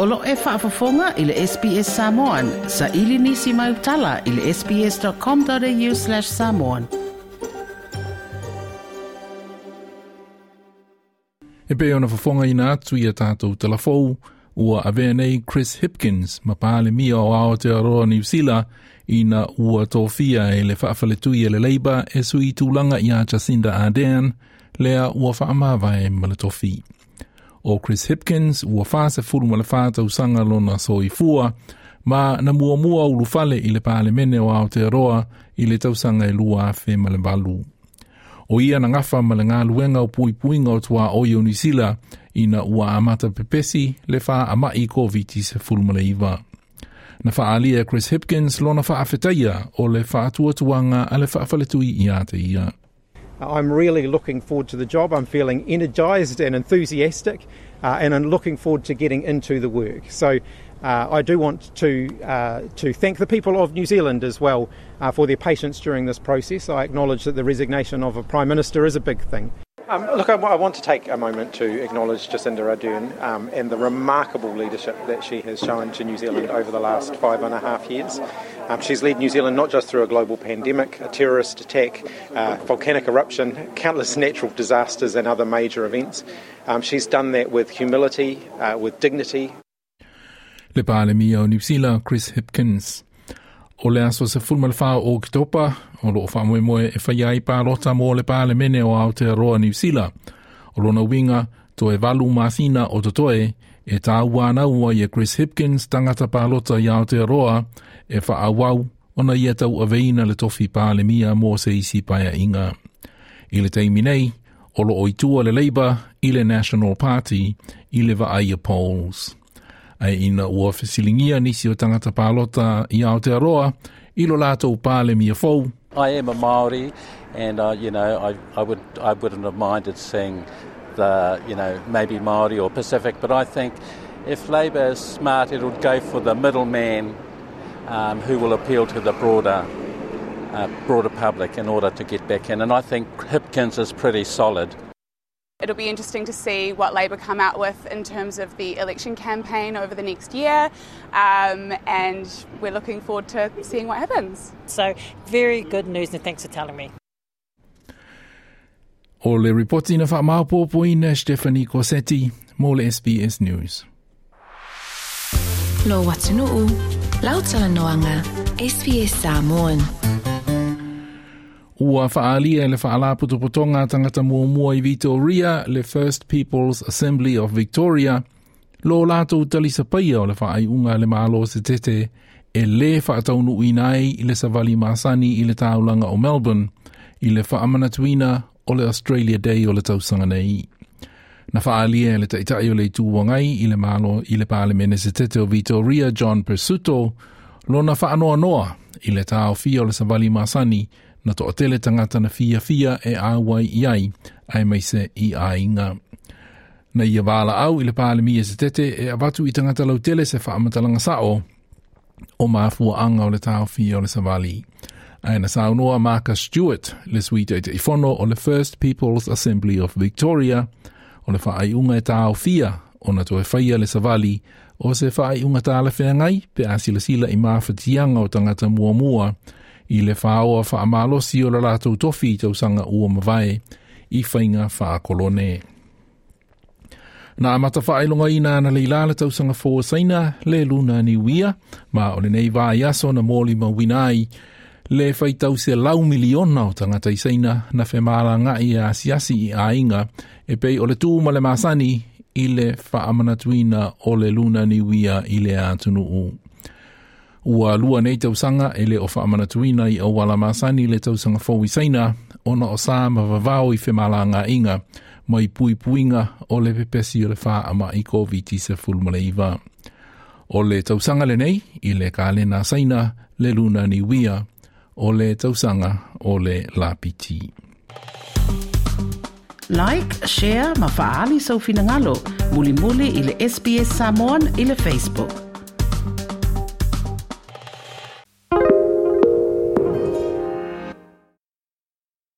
Olo e whaafafonga i le SPS Samoan. Sa ili nisi mai utala i le sps.com.au slash samoan. E pe ona whafonga ina atu i a tātou telefou, ua avea nei Chris Hipkins, ma pāle mia o ao New Zealand, ina ua tōwhia e le whaafaletu i le leiba e sui tūlanga i a Jacinda Ardern, lea ua whaamawai ma le tōwhia. o Chris Hipkins ua whāse furu ma le whātau sanga lona soifua, ma na muamua ulu fale ile le pāle mene o Aotearoa ile le tausanga i lua awhi ma balu. O ia na ngafa ma ngā luenga o pui puinga o tua o Ionisila i na ua amata pepesi le wha ama i COVID-19 se furu ma iwa. Na wha alia Chris Hipkins lona wha awhetaia o le wha atua tuanga a le i ate ia. I'm really looking forward to the job. I'm feeling energised and enthusiastic, uh, and I'm looking forward to getting into the work. So, uh, I do want to uh, to thank the people of New Zealand as well uh, for their patience during this process. I acknowledge that the resignation of a prime minister is a big thing. Um, look, I, want to take a moment to acknowledge Jacinda Ardern um, and the remarkable leadership that she has shown to New Zealand over the last five and a half years. Um, she's led New Zealand not just through a global pandemic, a terrorist attack, uh, volcanic eruption, countless natural disasters, and other major events. Um, she's done that with humility, uh, with dignity. Liberale Chris Hipkins. o le aso se fulma le whao o ki topa, o loo wha moe moe e whaia i rota mō le pāle mene o Aotearoa New Sila. O lo lona winga, to e valu māthina o totoe, e tā wāna ua i Chris Hipkins tangata pārota i Aotearoa, e wha awau ona i tau aveina le tofi pāle mia mō se isi paia inga. I le teimi nei, o loo i tua le leiba, i le National Party i le vaaia polls ai ina ua fesilingia nisi o tangata pālota i Aotearoa, ilo lātou pāle a fau. I am a Māori and uh, you know, I, I, would, I wouldn't have minded seeing the, you know, maybe Māori or Pacific, but I think if Labour is smart, it would go for the middle man um, who will appeal to the broader uh, broader public in order to get back in. And I think Hipkins is pretty solid. It'll be interesting to see what Labor come out with in terms of the election campaign over the next year, um, and we're looking forward to seeing what happens. So, very good news, and thanks for telling me. All the ripoti na whamaupopo ina Stephanie Corsetti, more SBS News. Lo Watanu'u, lau tala noanga, SBS Samoan. Ua faaalia le faalapotopotoga tangata muamua i Vitoria le First People's Assembly of Victoria lo latou talisa paia o le faaiʻuga le malo se tete e lē faataunuuina ai i le savali masani i le o Melbourne i le faamanatuina o le Australia Day o le tausanga nei. Na faaalia e le taʻitaʻi o le ituuagai i le malo i le palemene se tete o Vitoria John Persuto lona faanoanoa i le taofia o le savali masani na to atele tangata na fia fia e awai i ai, ai mai se i ai ngā. Na ia wala au i le pāle mi e se tete e avatu i tangata lau tele se whaamatalanga sa o, o māfua anga o le tāo fia o le savali. Ai na Marcus Stewart le suite e te ifono o le First People's Assembly of Victoria o le whaai unga e tāo fia o na toe whaia le savali o se whaai unga tāle whea ngai pe asila sila i māfatianga o tangata mua mua i le whaoa wha amalo si o la rātou tofi i tau sanga ua mawai i whainga wha kolone. Nā mata whaelonga i nā na leila tau sanga fō saina le luna ni wia, ma o le nei vāi aso na mōli ma winai, le whai tau se lau miliona o tangata i saina na whemāra ngā i a siasi i ainga, e pei o le tū ma le māsani i le wha o le luna ni wia i le atunu uu. Ua lua nei tausanga e le o whaamanatuina i au wala masani le tausanga fowi seina, ona o sā mawawao i whemala ngā inga, mai pui puinga o le pepesi o le wha ama i COVID-19 se fulmaleiva. O le tausanga le nei, i le kāle nā seina, le luna ni wia, o le tausanga o le lapiti. Like, share, mafaali sau finangalo, muli muli i le SBS Samoan i le Facebook.